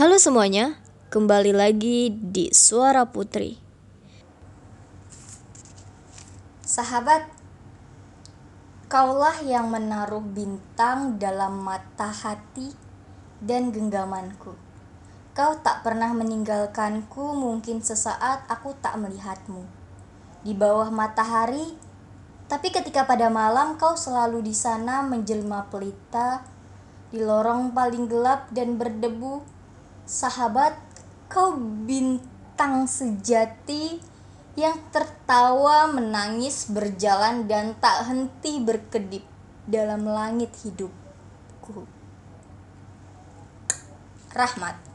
Halo semuanya, kembali lagi di Suara Putri. Sahabat, kaulah yang menaruh bintang dalam mata hati dan genggamanku. Kau tak pernah meninggalkanku, mungkin sesaat aku tak melihatmu. Di bawah matahari, tapi ketika pada malam kau selalu di sana menjelma pelita di lorong paling gelap dan berdebu. Sahabat, kau bintang sejati yang tertawa, menangis, berjalan dan tak henti berkedip dalam langit hidupku. Rahmat